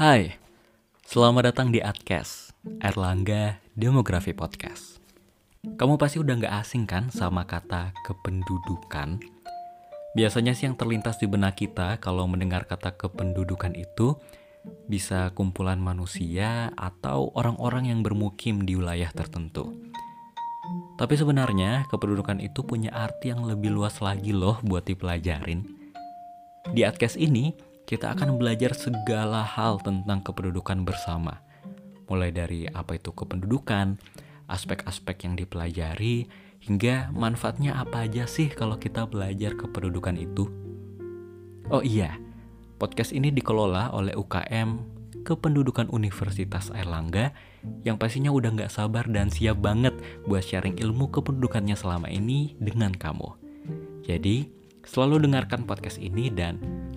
Hai, selamat datang di Adcast, Erlangga Demografi Podcast. Kamu pasti udah gak asing kan sama kata kependudukan? Biasanya sih yang terlintas di benak kita kalau mendengar kata kependudukan itu bisa kumpulan manusia atau orang-orang yang bermukim di wilayah tertentu. Tapi sebenarnya kependudukan itu punya arti yang lebih luas lagi loh buat dipelajarin. Di Adcast ini, kita akan belajar segala hal tentang kependudukan bersama. Mulai dari apa itu kependudukan, aspek-aspek yang dipelajari, hingga manfaatnya apa aja sih kalau kita belajar kependudukan itu. Oh iya, podcast ini dikelola oleh UKM Kependudukan Universitas Airlangga yang pastinya udah gak sabar dan siap banget buat sharing ilmu kependudukannya selama ini dengan kamu. Jadi, Selalu dengarkan podcast ini dan